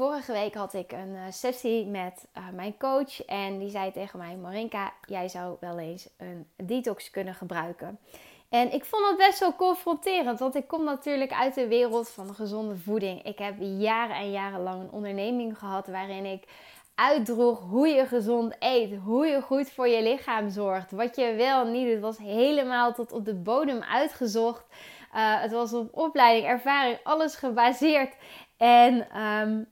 vorige week had ik een uh, sessie met uh, mijn coach. En die zei tegen mij: Marinka, jij zou wel eens een detox kunnen gebruiken. En ik vond het best wel confronterend, want ik kom natuurlijk uit de wereld van gezonde voeding. Ik heb jaren en jaren lang een onderneming gehad waarin ik uitdroeg hoe je gezond eet, hoe je goed voor je lichaam zorgt, wat je wel niet doet. Het was helemaal tot op de bodem uitgezocht. Uh, het was op opleiding, ervaring, alles gebaseerd. En um,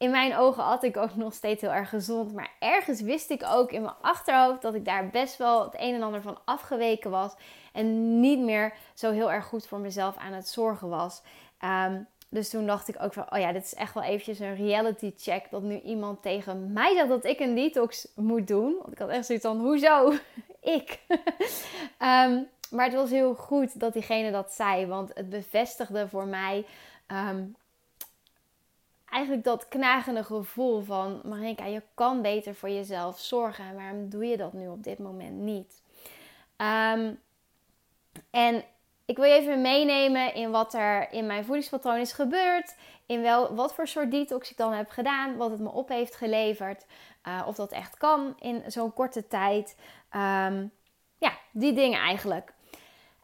in mijn ogen had ik ook nog steeds heel erg gezond. Maar ergens wist ik ook in mijn achterhoofd dat ik daar best wel het een en ander van afgeweken was. En niet meer zo heel erg goed voor mezelf aan het zorgen was. Um, dus toen dacht ik ook van, oh ja, dit is echt wel eventjes een reality check. Dat nu iemand tegen mij zegt dat ik een detox moet doen. Want ik had echt zoiets van, hoezo? ik. um, maar het was heel goed dat diegene dat zei. Want het bevestigde voor mij um, eigenlijk dat knagende gevoel van... Marinka, je kan beter voor jezelf zorgen. En waarom doe je dat nu op dit moment niet? Um, en ik wil je even meenemen in wat er in mijn voedingspatroon is gebeurd. In wel, wat voor soort detox ik dan heb gedaan. Wat het me op heeft geleverd. Uh, of dat echt kan in zo'n korte tijd. Um, ja, die dingen eigenlijk.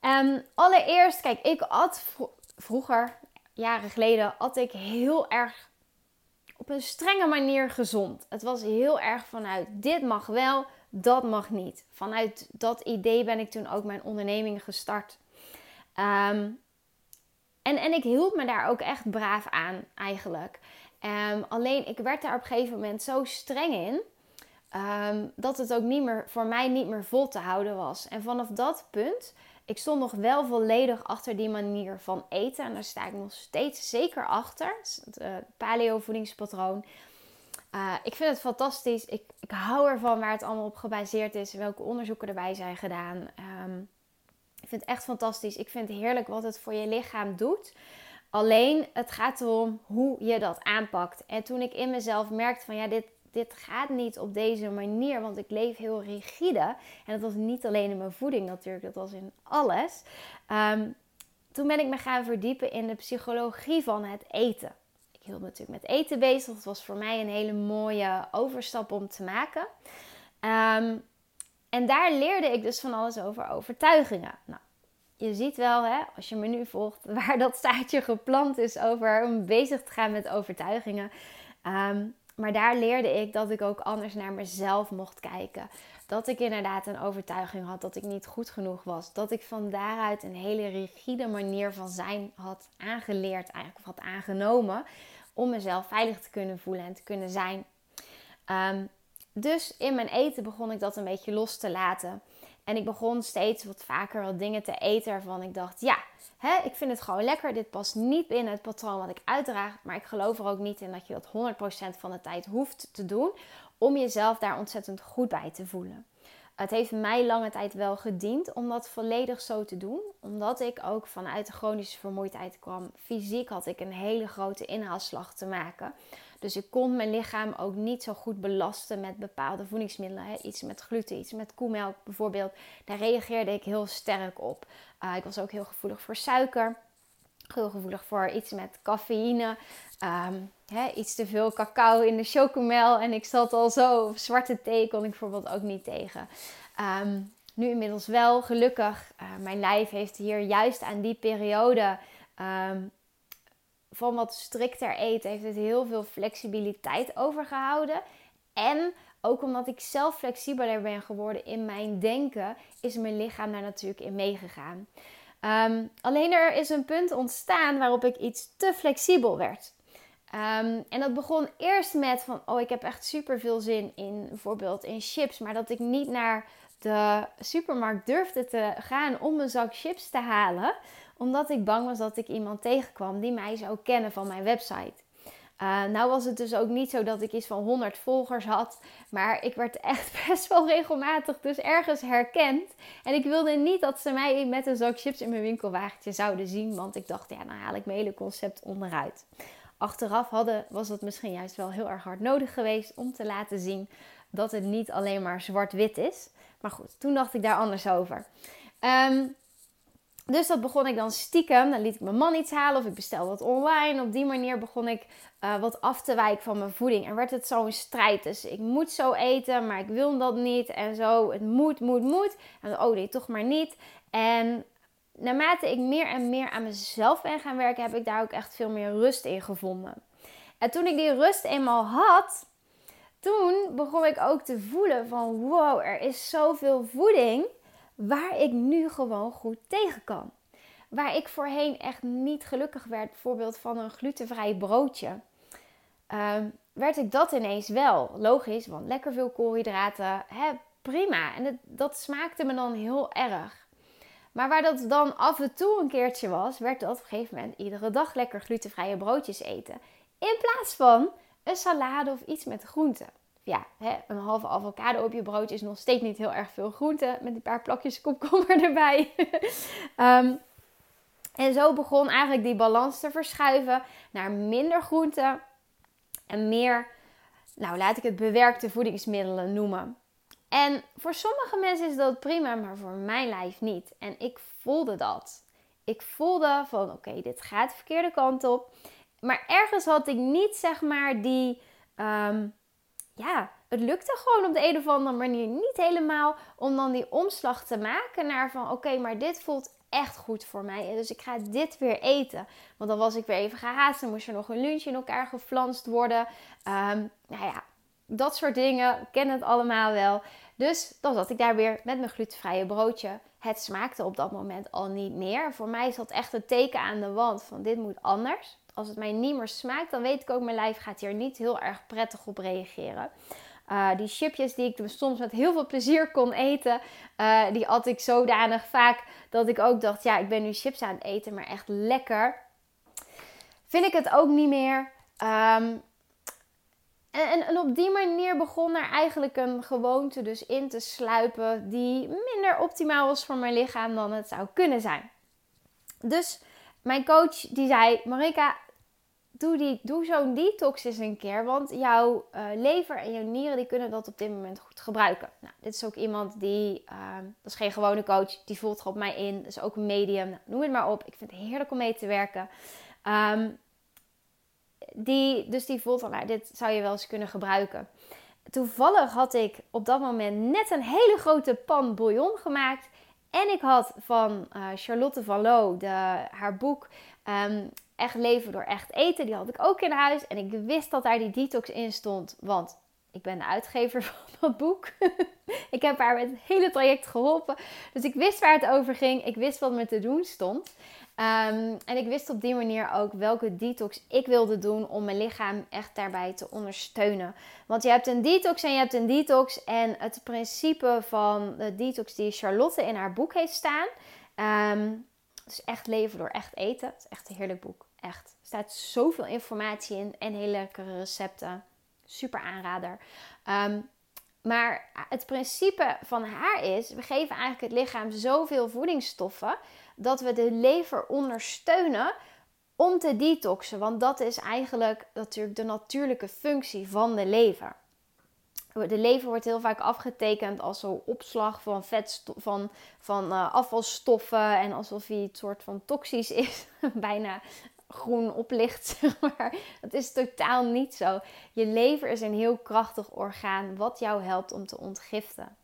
Um, allereerst, kijk, ik at vroeger, jaren geleden, at ik heel erg op een strenge manier gezond. Het was heel erg vanuit dit mag wel, dat mag niet. Vanuit dat idee ben ik toen ook mijn onderneming gestart. Um, en, en ik hield me daar ook echt braaf aan eigenlijk. Um, alleen ik werd daar op een gegeven moment zo streng in. Um, dat het ook niet meer, voor mij niet meer vol te houden was. En vanaf dat punt, ik stond nog wel volledig achter die manier van eten. En daar sta ik nog steeds zeker achter. Het uh, paleo voedingspatroon. Uh, ik vind het fantastisch. Ik, ik hou ervan waar het allemaal op gebaseerd is. Welke onderzoeken erbij zijn gedaan. Um, ik vind het echt fantastisch. Ik vind het heerlijk wat het voor je lichaam doet. Alleen het gaat erom hoe je dat aanpakt. En toen ik in mezelf merkte van ja, dit, dit gaat niet op deze manier, want ik leef heel rigide. En dat was niet alleen in mijn voeding natuurlijk, dat was in alles. Um, toen ben ik me gaan verdiepen in de psychologie van het eten. Ik hield me natuurlijk met eten bezig. Dat was voor mij een hele mooie overstap om te maken. Um, en daar leerde ik dus van alles over overtuigingen. Nou, je ziet wel, hè, als je me nu volgt, waar dat staartje geplant is over om bezig te gaan met overtuigingen. Um, maar daar leerde ik dat ik ook anders naar mezelf mocht kijken. Dat ik inderdaad een overtuiging had dat ik niet goed genoeg was. Dat ik van daaruit een hele rigide manier van zijn had aangeleerd, eigenlijk of had aangenomen. Om mezelf veilig te kunnen voelen en te kunnen zijn. Um, dus in mijn eten begon ik dat een beetje los te laten. En ik begon steeds wat vaker wat dingen te eten waarvan ik dacht: ja, ik vind het gewoon lekker. Dit past niet binnen het patroon wat ik uitdraag. Maar ik geloof er ook niet in dat je dat 100% van de tijd hoeft te doen. Om jezelf daar ontzettend goed bij te voelen. Het heeft mij lange tijd wel gediend om dat volledig zo te doen. Omdat ik ook vanuit de chronische vermoeidheid kwam. Fysiek had ik een hele grote inhaalslag te maken. Dus ik kon mijn lichaam ook niet zo goed belasten met bepaalde voedingsmiddelen. Hè. Iets met gluten, iets met koemelk bijvoorbeeld. Daar reageerde ik heel sterk op. Uh, ik was ook heel gevoelig voor suiker. Heel gevoelig voor iets met cafeïne. Um, hè, iets te veel cacao in de chocomel. En ik zat al zo. Zwarte thee kon ik bijvoorbeeld ook niet tegen. Um, nu inmiddels wel, gelukkig. Uh, mijn lijf heeft hier juist aan die periode um, van wat strikter eten heeft het heel veel flexibiliteit overgehouden. En ook omdat ik zelf flexibeler ben geworden in mijn denken, is mijn lichaam daar natuurlijk in meegegaan. Um, alleen er is een punt ontstaan waarop ik iets te flexibel werd. Um, en dat begon eerst met van, oh, ik heb echt super veel zin in bijvoorbeeld in chips, maar dat ik niet naar de supermarkt durfde te gaan om een zak chips te halen, omdat ik bang was dat ik iemand tegenkwam die mij zou kennen van mijn website. Uh, nou was het dus ook niet zo dat ik iets van 100 volgers had. Maar ik werd echt best wel regelmatig dus ergens herkend. En ik wilde niet dat ze mij met een zak chips in mijn winkelwagentje zouden zien. Want ik dacht, ja, dan haal ik mijn hele concept onderuit. Achteraf hadden, was het misschien juist wel heel erg hard nodig geweest om te laten zien dat het niet alleen maar zwart-wit is. Maar goed, toen dacht ik daar anders over. Um, Dus dat begon ik dan stiekem. Dan liet ik mijn man iets halen of ik bestelde wat online. Op die manier begon ik uh, wat af te wijken van mijn voeding. En werd het zo'n strijd. Dus ik moet zo eten, maar ik wil dat niet. En zo, het moet, moet, moet. En oh nee, toch maar niet. En naarmate ik meer en meer aan mezelf ben gaan werken, heb ik daar ook echt veel meer rust in gevonden. En toen ik die rust eenmaal had, toen begon ik ook te voelen van wow, er is zoveel voeding waar ik nu gewoon goed tegen kan. Waar ik voorheen echt niet gelukkig werd, bijvoorbeeld van een glutenvrij broodje, um, werd ik dat ineens wel. Logisch, want lekker veel koolhydraten, hè, prima. En dat smaakte me dan heel erg. Maar waar dat dan af en toe een keertje was, werd dat op een gegeven moment iedere dag lekker glutenvrije broodjes eten. In plaats van een salade of iets met groenten ja, hè, een halve avocado op je brood is nog steeds niet heel erg veel groente. Met een paar plakjes komkommer erbij. Ehm, en zo begon eigenlijk die balans te verschuiven naar minder groente en meer, nou laat ik het bewerkte voedingsmiddelen noemen. En voor sommige mensen is dat prima, maar voor mijn lijf niet. En ik voelde dat. Ik voelde van oké, dit gaat de verkeerde kant op. Maar ergens had ik niet zeg maar die ehm, ja, het lukte gewoon op de een of andere manier niet helemaal om dan die omslag te maken naar van oké, maar dit voelt echt goed voor mij. Dus ik ga dit weer eten. Want dan was ik weer even gehaast. Dan moest er nog een lunch in elkaar geflanst worden. Um, nou ja, dat soort dingen. ken het allemaal wel. Dus dan zat ik daar weer met mijn glutenvrije broodje. Het smaakte op dat moment al niet meer. Voor mij is dat echt een teken aan de wand van dit moet anders als het mij niet meer smaakt, dan weet ik ook, mijn lijf gaat hier niet heel erg prettig op reageren. Uh, die chipjes die ik soms met heel veel plezier kon eten, uh, die at ik zodanig vaak dat ik ook dacht, ja, ik ben nu chips aan het eten, maar echt lekker. Vind ik het ook niet meer. Um, en, en, op die manier begon er eigenlijk een gewoonte dus in te sluipen die minder optimaal was voor mijn lichaam dan het zou kunnen zijn. Dus mijn coach die zei, Marika, doe, die, doe zo'n detox eens een keer. Want jouw uh, lever en jouw nieren die kunnen dat op dit moment goed gebruiken. Nou, dit is ook iemand die, uh, dat is geen gewone coach, die voelt er op mij in. Dat is ook een medium, nou, noem het maar op. Ik vind het heerlijk om mee te werken. Um, die, dus die voelt van, nou, dit zou je wel eens kunnen gebruiken. Toevallig had ik op dat moment net een hele grote pan bouillon gemaakt. En ik had van uh, Charlotte van Loo, de, haar boek um, Echt leven door echt eten. Die had ik ook in huis. En ik wist dat daar die detox in stond. Want ik ben de uitgever van dat boek. ik heb haar met het hele traject geholpen. Dus ik wist waar het over ging. Ik wist wat me te doen stond. Um, en ik wist op die manier ook welke detox ik wilde doen om mijn lichaam echt daarbij te ondersteunen. Want je hebt een detox en je hebt een detox. En het principe van de detox die Charlotte in haar boek heeft staan. Um, dus echt leven door echt eten. Het is echt een heerlijk boek. Echt. Er staat zoveel informatie in en hele lekkere recepten. Super aanrader. Ehm, maar het principe van haar is: we geven eigenlijk het lichaam zoveel voedingsstoffen dat we de lever ondersteunen om te detoxen. Want dat is eigenlijk natuurlijk de natuurlijke functie van de lever. De lever wordt heel vaak afgetekend als zo'n opslag van, vetstof, van, van uh, afvalstoffen en alsof hij het soort van toxisch is. Bijna groen oplicht, maar. Dat is totaal niet zo. Je lever is een heel krachtig orgaan wat jou helpt om te ontgiften.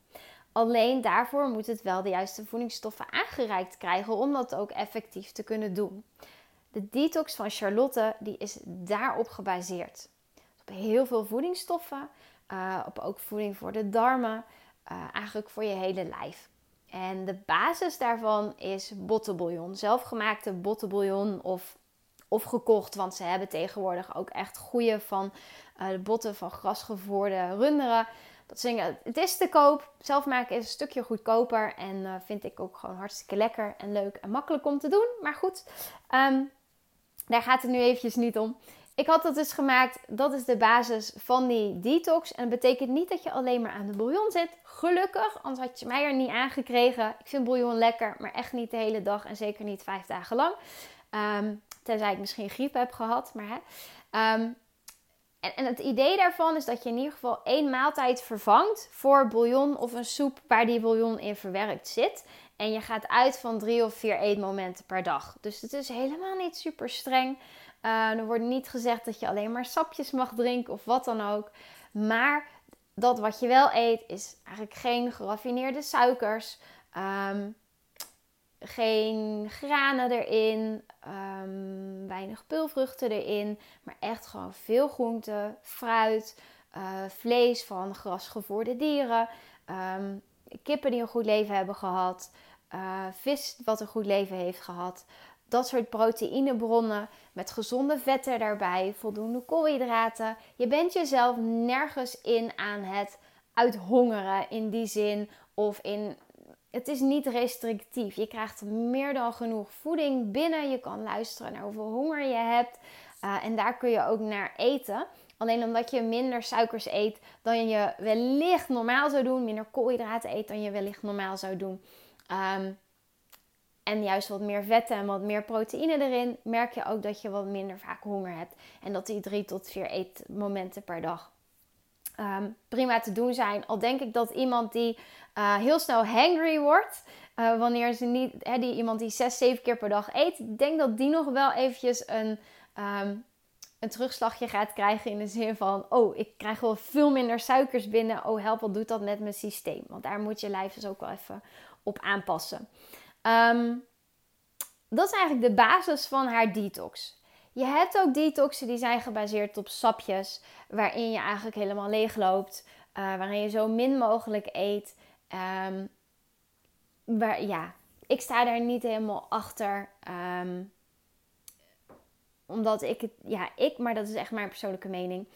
Alleen daarvoor moet het wel de juiste voedingsstoffen aangereikt krijgen om dat ook effectief te kunnen doen. De detox van Charlotte die is daarop gebaseerd. Op heel veel voedingsstoffen, uh, op ook voeding voor de darmen, uh, eigenlijk voor je hele lijf. En de basis daarvan is bottenbouillon. Zelfgemaakte bottenbouillon of of gekocht. Want ze hebben tegenwoordig ook echt goede van uh, de botten van grasgevoerde runderen. Dat zingen, het is te koop. Zelf maken is een stukje goedkoper. En uh, vind ik ook gewoon hartstikke lekker en leuk en makkelijk om te doen. Maar goed, um, daar gaat het nu eventjes niet om. Ik had dat dus gemaakt. Dat is de basis van die detox. En dat betekent niet dat je alleen maar aan de bouillon zit. Gelukkig, anders had je mij er niet aangekregen. Ik vind bouillon lekker, maar echt niet de hele dag en zeker niet vijf dagen lang. Um, Tenzij ik misschien griep heb gehad. Maar, hè. Ehm, en, en, het idee daarvan is dat je in ieder geval één maaltijd vervangt voor bouillon of een soep waar die bouillon in verwerkt zit. En je gaat uit van drie of vier eetmomenten per dag. Dus het is helemaal niet super streng. Uh, er wordt niet gezegd dat je alleen maar sapjes mag drinken of wat dan ook. Maar dat wat je wel eet is eigenlijk geen geraffineerde suikers. Ehm, geen granen erin, um, weinig pulvruchten erin, maar echt gewoon veel groente, fruit, uh, vlees van grasgevoerde dieren, um, kippen die een goed leven hebben gehad, uh, vis wat een goed leven heeft gehad. Dat soort proteïnebronnen met gezonde vetten daarbij, voldoende koolhydraten. Je bent jezelf nergens in aan het uithongeren in die zin of in het is niet restrictief. Je krijgt meer dan genoeg voeding binnen. Je kan luisteren naar hoeveel honger je hebt. Uh, en daar kun je ook naar eten. Alleen omdat je minder suikers eet dan je wellicht normaal zou doen. Minder koolhydraten eet dan je wellicht normaal zou doen. Um, en juist wat meer vetten en wat meer proteïne erin. Merk je ook dat je wat minder vaak honger hebt. En dat die drie tot vier eetmomenten per dag um, prima te doen zijn. Al denk ik dat iemand die uh, heel snel hangry wordt. Uh, wanneer ze niet, hè, die, iemand die zes, zeven keer per dag eet. Denk dat die nog wel eventjes een, um, een terugslagje gaat krijgen. In de zin van: Oh, ik krijg wel veel minder suikers binnen. Oh, help, wat doet dat met mijn systeem? Want daar moet je lijf dus ook wel even op aanpassen. Um, dat is eigenlijk de basis van haar detox. Je hebt ook detoxen die zijn gebaseerd op sapjes, waarin je eigenlijk helemaal leegloopt, uh, waarin je zo min mogelijk eet. Um, waar, ja, ik sta daar niet helemaal achter. Um, omdat ik het, ja, ik, maar dat is echt mijn persoonlijke mening.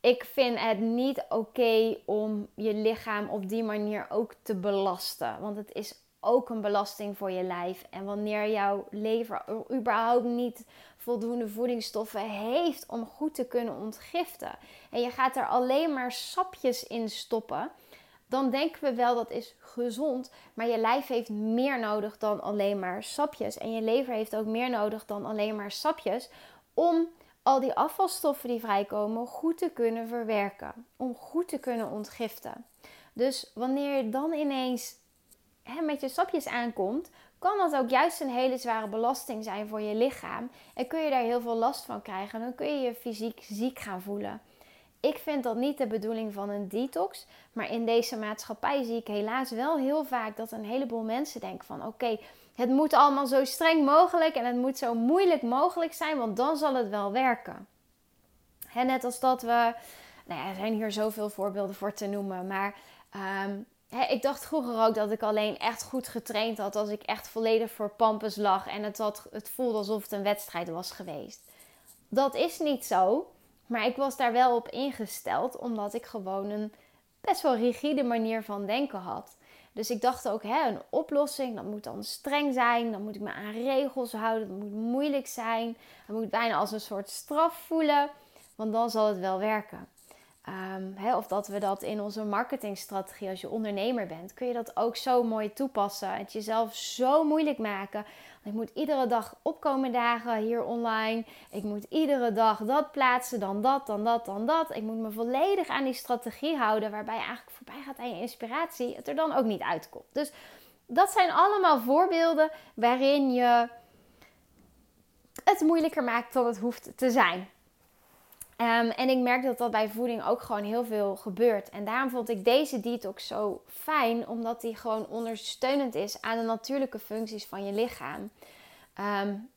Ik vind het niet oké om je lichaam op die manier ook te belasten. Want het is ook een belasting voor je lijf. En wanneer jouw lever überhaupt niet voldoende voedingsstoffen heeft om goed te kunnen ontgiften. En je gaat er alleen maar sapjes in stoppen. Dan denken we wel dat is gezond. Maar je lijf heeft meer nodig dan alleen maar sapjes. En je lever heeft ook meer nodig dan alleen maar sapjes. Om al die afvalstoffen die vrijkomen goed te kunnen verwerken. Om goed te kunnen ontgiften. Dus wanneer je dan ineens hè, met je sapjes aankomt, kan dat ook juist een hele zware belasting zijn voor je lichaam. En kun je daar heel veel last van krijgen. Dan kun je je fysiek ziek gaan voelen. Ik vind dat niet de bedoeling van een detox. Maar in deze maatschappij zie ik helaas wel heel vaak dat een heleboel mensen denken van oké, het moet allemaal zo streng mogelijk en het moet zo moeilijk mogelijk zijn, want dan zal het wel werken. Hè, net als dat we, nou ja, er zijn hier zoveel voorbeelden voor te noemen, maar um, ik dacht vroeger ook dat ik alleen echt goed getraind had als ik echt volledig voor Pampus lag en het, het voelde alsof het een wedstrijd was geweest. Dat is niet zo, maar ik was daar wel op ingesteld omdat ik gewoon een best wel rigide manier van denken had. Dus ik dacht ook, hè, een oplossing, dat moet dan streng zijn, dan moet ik me aan regels houden, dat moet moeilijk zijn, dat moet bijna als een soort straf voelen, want dan zal het wel werken. Um, of dat we dat in onze marketingstrategie als je ondernemer bent, kun je dat ook zo mooi toepassen. Het jezelf zo moeilijk maken. Ik moet iedere dag opkomen dagen hier online. Ik moet iedere dag dat plaatsen, dan dat, dan dat, dan dat. Ik moet me volledig aan die strategie houden, waarbij je eigenlijk voorbij gaat aan je inspiratie, het er dan ook niet uitkomt. Dus dat zijn allemaal voorbeelden waarin je het moeilijker maakt dan het hoeft te zijn. Um, en ik merk dat dat bij voeding ook gewoon heel veel gebeurt. En daarom vond ik deze detox zo fijn, omdat die gewoon ondersteunend is aan de natuurlijke functies van je lichaam. Um,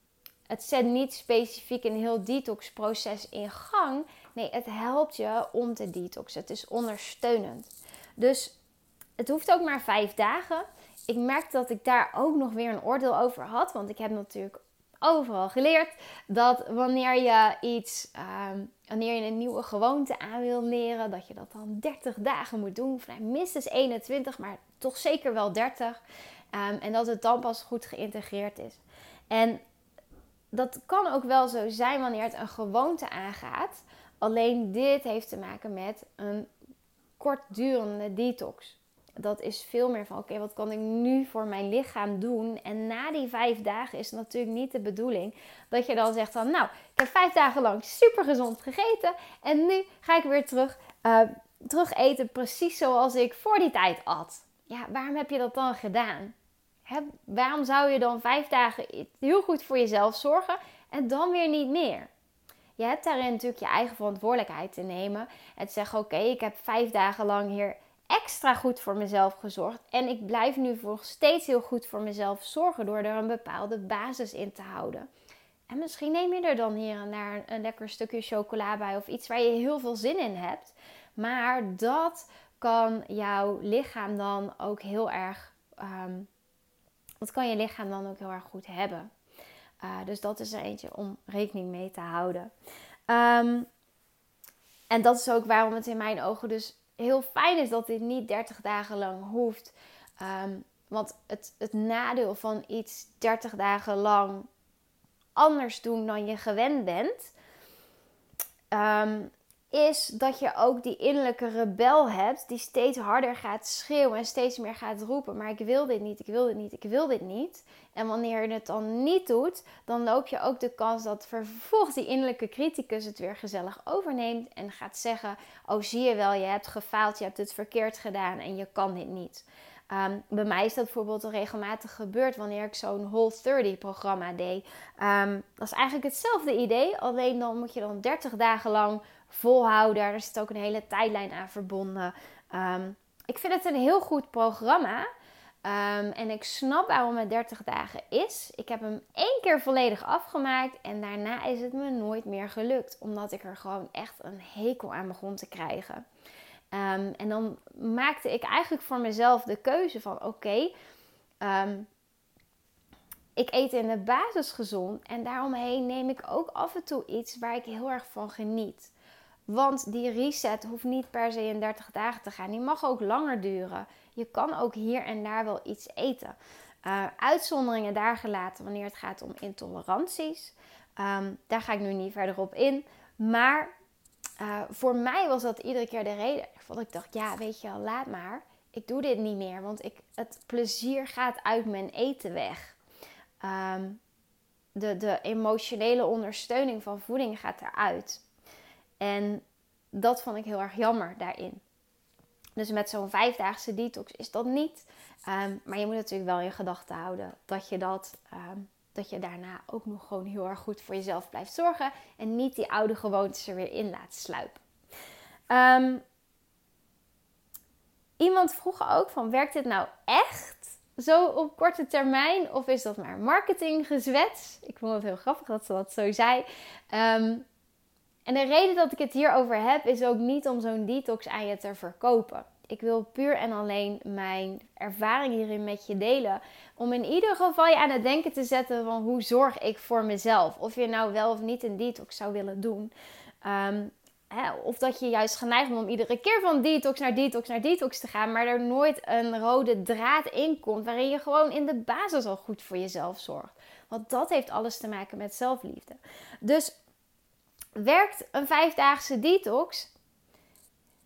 het zet niet specifiek een heel detoxproces in gang. Nee, het helpt je om te detoxen. Het is ondersteunend. Dus het hoeft ook maar vijf dagen. Ik merk dat ik daar ook nog weer een oordeel over had. Want ik heb natuurlijk overal geleerd dat wanneer je iets, ehm, wanneer je een nieuwe gewoonte aan wil leren, dat je dat dan 30 dagen moet doen. Of minstens 21, maar toch zeker wel 30. Ehm, en dat het dan pas goed geïntegreerd is. En dat kan ook wel zo zijn wanneer het een gewoonte aangaat. Alleen dit heeft te maken met een kortdurende detox dat is veel meer van oké, wat kan ik nu voor mijn lichaam doen? En na die vijf dagen is natuurlijk niet de bedoeling dat je dan zegt van nou, ik heb vijf dagen lang super gezond gegeten en nu ga ik weer terug, uh, terug eten precies zoals ik voor die tijd at. Ja, waarom heb je dat dan gedaan? waarom zou je dan vijf dagen heel goed voor jezelf zorgen en dan weer niet meer? Je hebt daarin natuurlijk je eigen verantwoordelijkheid te nemen. En te zeggen: Oké, ik heb vijf dagen lang hier extra goed voor mezelf gezorgd. En ik blijf nu nog steeds heel goed voor mezelf zorgen door er een bepaalde basis in te houden. En misschien neem je er dan hier en daar een lekker stukje chocola bij of iets waar je heel veel zin in hebt. Maar dat kan jouw lichaam dan ook heel erg. Um, dat kan je lichaam dan ook heel erg goed hebben. Uh, dus dat is er eentje om rekening mee te houden. Um, en dat is ook waarom het in mijn ogen dus heel fijn is dat dit niet 30 dagen lang hoeft. Um, want het, het nadeel van iets 30 dagen lang anders doen dan je gewend bent, um, is dat je ook die innerlijke rebel hebt die steeds harder gaat schreeuwen en steeds meer gaat roepen. Maar ik wil dit niet, ik wil dit niet, ik wil dit niet. En wanneer je het dan niet doet, dan loop je ook de kans dat vervolgens die innerlijke criticus het weer gezellig overneemt en gaat zeggen: Oh, zie je wel, je hebt gefaald, je hebt het verkeerd gedaan en je kan dit niet. Um, bij mij is dat bijvoorbeeld al regelmatig gebeurd wanneer ik zo'n Whole 30 programma deed. Um, dat is eigenlijk hetzelfde idee, alleen dan moet je dan 30 dagen lang volhouden. Er zit ook een hele tijdlijn aan verbonden. Um, ik vind het een heel goed programma. en ik snap waarom het 30 dagen is. Ik heb hem één keer volledig afgemaakt en daarna is het me nooit meer gelukt. Omdat ik er gewoon echt een hekel aan begon te krijgen. Um, en dan maakte ik eigenlijk voor mezelf de keuze van oké, ik eet in de basis gezond en daaromheen neem ik ook af en toe iets waar ik heel erg van geniet. Want die reset hoeft niet per se in 30 dagen te gaan. Die mag ook langer duren. Je kan ook hier en daar wel iets eten. Uh, uitzonderingen daar gelaten wanneer het gaat om intoleranties. Um, daar ga ik nu niet verder op in. Maar uh, voor mij was dat iedere keer de reden. Want ik dacht, ja, weet je wel, laat maar. Ik doe dit niet meer, want ik, het plezier gaat uit mijn eten weg. Um, de, de emotionele ondersteuning van voeding gaat eruit. En dat vond ik heel erg jammer daarin. Dus met zo'n vijfdaagse detox is dat niet. Um, maar je moet natuurlijk wel in gedachten houden dat je dat um, dat je daarna ook nog gewoon heel erg goed voor jezelf blijft zorgen. En niet die oude gewoontes er weer in laat sluipen. Um, iemand vroeg ook van, werkt dit nou echt zo op korte termijn? Of is dat maar marketinggezwets? Ik vond het heel grappig dat ze dat zo zei. Um, en de reden dat ik het hierover heb, is ook niet om zo'n detox aan je te verkopen. Ik wil puur en alleen mijn ervaring hierin met je delen. Om in ieder geval je aan het denken te zetten van hoe zorg ik voor mezelf. Of je nou wel of niet een detox zou willen doen. Ehm, hè, of dat je juist geneigd bent om iedere keer van detox naar detox naar detox te gaan. Maar er nooit een rode draad in komt. Waarin je gewoon in de basis al goed voor jezelf zorgt. Want dat heeft alles te maken met zelfliefde. Dus werkt een vijfdaagse detox?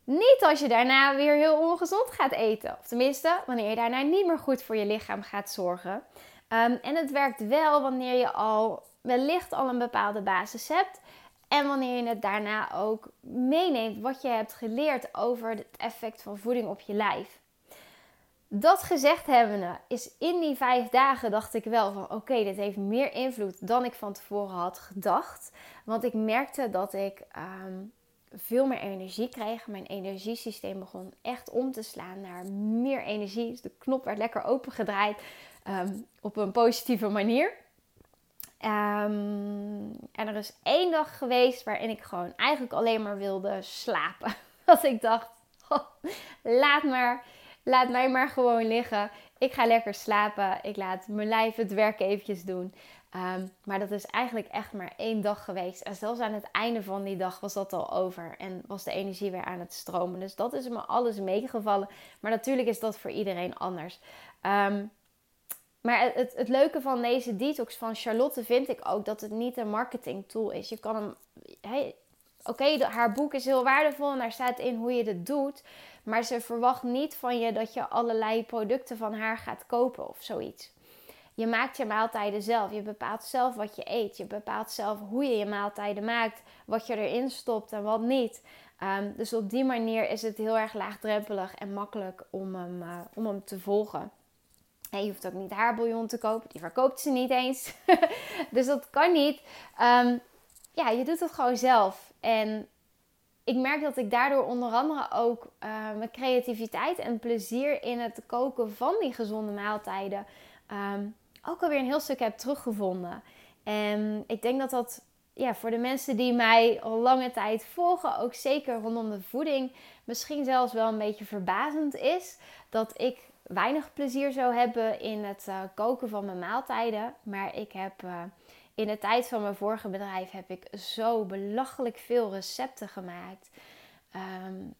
Niet als je daarna weer heel ongezond gaat eten. Of tenminste, wanneer je daarna niet meer goed voor je lichaam gaat zorgen. Um, en het werkt wel wanneer je al wellicht al een bepaalde basis hebt. En wanneer je het daarna ook meeneemt wat je hebt geleerd over het effect van voeding op je lijf. Dat gezegd hebbende is in die vijf dagen dacht ik wel van oké, dit heeft meer invloed dan ik van tevoren had gedacht. Want ik merkte dat ik um, veel meer energie kreeg. Mijn energiesysteem begon echt om te slaan naar meer energie. Dus de knop werd lekker opengedraaid um, op een positieve manier. Um, en er is één dag geweest waarin ik gewoon eigenlijk alleen maar wilde slapen. Dat ik dacht, laat maar, laat mij maar gewoon liggen. Ik ga lekker slapen. Ik laat mijn lijf het werk eventjes doen. Um, maar dat is eigenlijk echt maar één dag geweest. En zelfs aan het einde van die dag was dat al over. En was de energie weer aan het stromen. Dus dat is me alles meegevallen. Maar natuurlijk is dat voor iedereen anders. Um, maar het, het, leuke van deze detox van Charlotte vind ik ook dat het niet een marketing tool is. Je kan hem. Oké, haar boek is heel waardevol en daar staat in hoe je het doet. Maar ze verwacht niet van je dat je allerlei producten van haar gaat kopen of zoiets. Je maakt je maaltijden zelf. Je bepaalt zelf wat je eet. Je bepaalt zelf hoe je je maaltijden maakt. Wat je erin stopt en wat niet. Ehm, dus op die manier is het heel erg laagdrempelig en makkelijk om hem, uh, om te volgen. En je hoeft ook niet haarbouillon te kopen. Die verkoopt ze niet eens. dus dat kan niet. Ehm, ja, je doet het gewoon zelf. En ik merk dat ik daardoor onder andere ook uh, mijn creativiteit en plezier in het koken van die gezonde maaltijden um, ook alweer een heel stuk heb teruggevonden. En ik denk dat dat ja, voor de mensen die mij al lange tijd volgen, ook zeker rondom de voeding, misschien zelfs wel een beetje verbazend is. Dat ik weinig plezier zou hebben in het uh, koken van mijn maaltijden. Maar ik heb uh, in de tijd van mijn vorige bedrijf heb ik zo belachelijk veel recepten gemaakt. Um,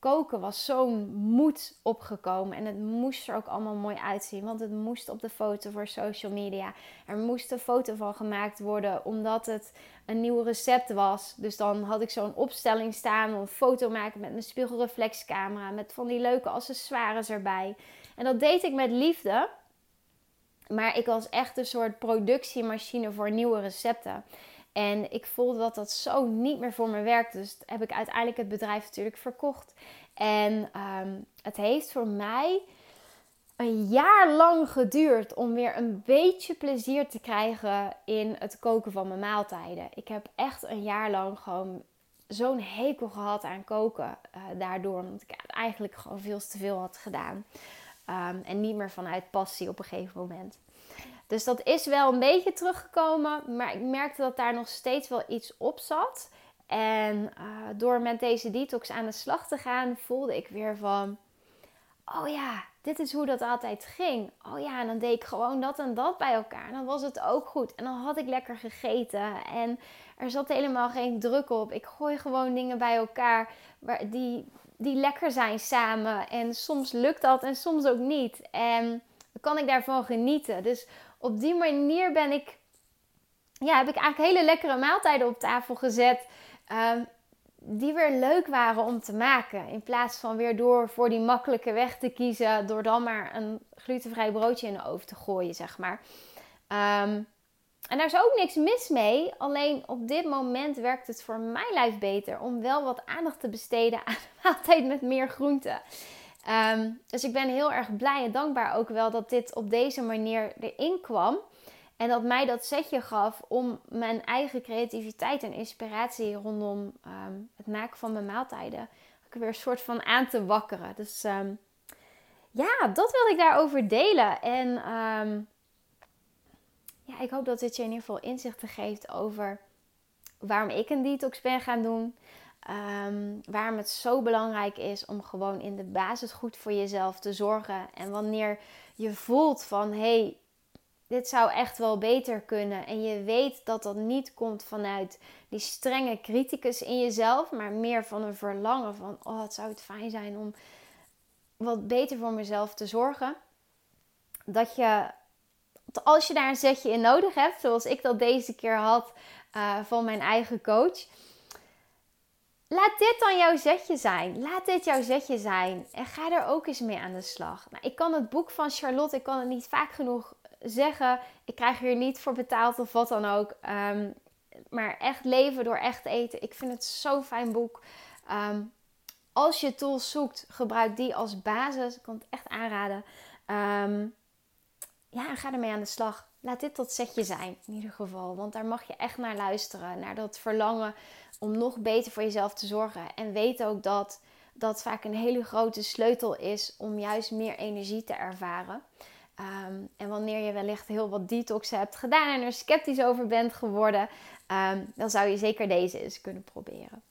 koken was zo'n moed opgekomen. En het moest er ook allemaal mooi uitzien. Want het moest op de foto voor social media. Er moest een foto van gemaakt worden. Omdat het een nieuw recept was. Dus dan had ik zo'n opstelling staan. Een foto maken met mijn spiegelreflexcamera. Met van die leuke accessoires erbij. En dat deed ik met liefde. Maar ik was echt een soort productiemachine voor nieuwe recepten. En ik voelde dat dat zo niet meer voor me werkte. Dus heb ik uiteindelijk het bedrijf natuurlijk verkocht. En ehm, het heeft voor mij een jaar lang geduurd om weer een beetje plezier te krijgen in het koken van mijn maaltijden. Ik heb echt een jaar lang gewoon zo'n hekel gehad aan koken. Uh, daardoor, omdat ik eigenlijk gewoon veel te veel had gedaan. Ehm, en niet meer vanuit passie op een gegeven moment. Dus dat is wel een beetje teruggekomen. Maar ik merkte dat daar nog steeds wel iets op zat. En uh, door met deze detox aan de slag te gaan, voelde ik weer van: oh ja, dit is hoe dat altijd ging. Oh ja, en dan deed ik gewoon dat en dat bij elkaar. En dan was het ook goed. En dan had ik lekker gegeten. En er zat helemaal geen druk op. Ik gooi gewoon dingen bij elkaar die, die lekker zijn samen. En soms lukt dat en soms ook niet. En dan kan ik daarvan genieten. Dus op die manier ben ik, ja, heb ik eigenlijk hele lekkere maaltijden op tafel gezet. Um, die weer leuk waren om te maken. In plaats van weer door voor die makkelijke weg te kiezen. Door dan maar een glutenvrij broodje in de oven te gooien, zeg maar. Um, en daar is ook niks mis mee. Alleen op dit moment werkt het voor mijn lijf beter om wel wat aandacht te besteden aan een maaltijd met meer groenten. Um, dus ik ben heel erg blij en dankbaar ook wel dat dit op deze manier erin kwam. En dat mij dat setje gaf om mijn eigen creativiteit en inspiratie rondom um, het maken van mijn maaltijden weer een soort van aan te wakkeren. Dus um, ja, dat wilde ik daarover delen. En um, ja, ik hoop dat dit je in ieder geval inzichten geeft over waarom ik een detox ben gaan doen. waarom het zo belangrijk is om gewoon in de basis goed voor jezelf te zorgen. En wanneer je voelt van hé, hey, dit zou echt wel beter kunnen. En je weet dat dat niet komt vanuit die strenge criticus in jezelf, maar meer van een verlangen van: oh, het zou het fijn zijn om wat beter voor mezelf te zorgen. Dat je, als je daar een zetje in nodig hebt, zoals ik dat deze keer had uh, van mijn eigen coach. Laat dit dan jouw zetje zijn. Laat dit jouw zetje zijn. En ga er ook eens mee aan de slag. Nou, ik kan het boek van Charlotte, ik kan het niet vaak genoeg zeggen, ik krijg hier niet voor betaald of wat dan ook. Um, maar echt leven door echt eten. Ik vind het zo'n fijn boek. Um, als je tools zoekt, gebruik die als basis. Ik kan het echt aanraden. Um, ja, ga ermee aan de slag. Laat dit tot setje zijn, in ieder geval. Want daar mag je echt naar luisteren. Naar dat verlangen om nog beter voor jezelf te zorgen. En weet ook dat dat vaak een hele grote sleutel is om juist meer energie te ervaren. Um, en wanneer je wellicht heel wat detox hebt gedaan en er sceptisch over bent geworden, um, dan zou je zeker deze eens kunnen proberen.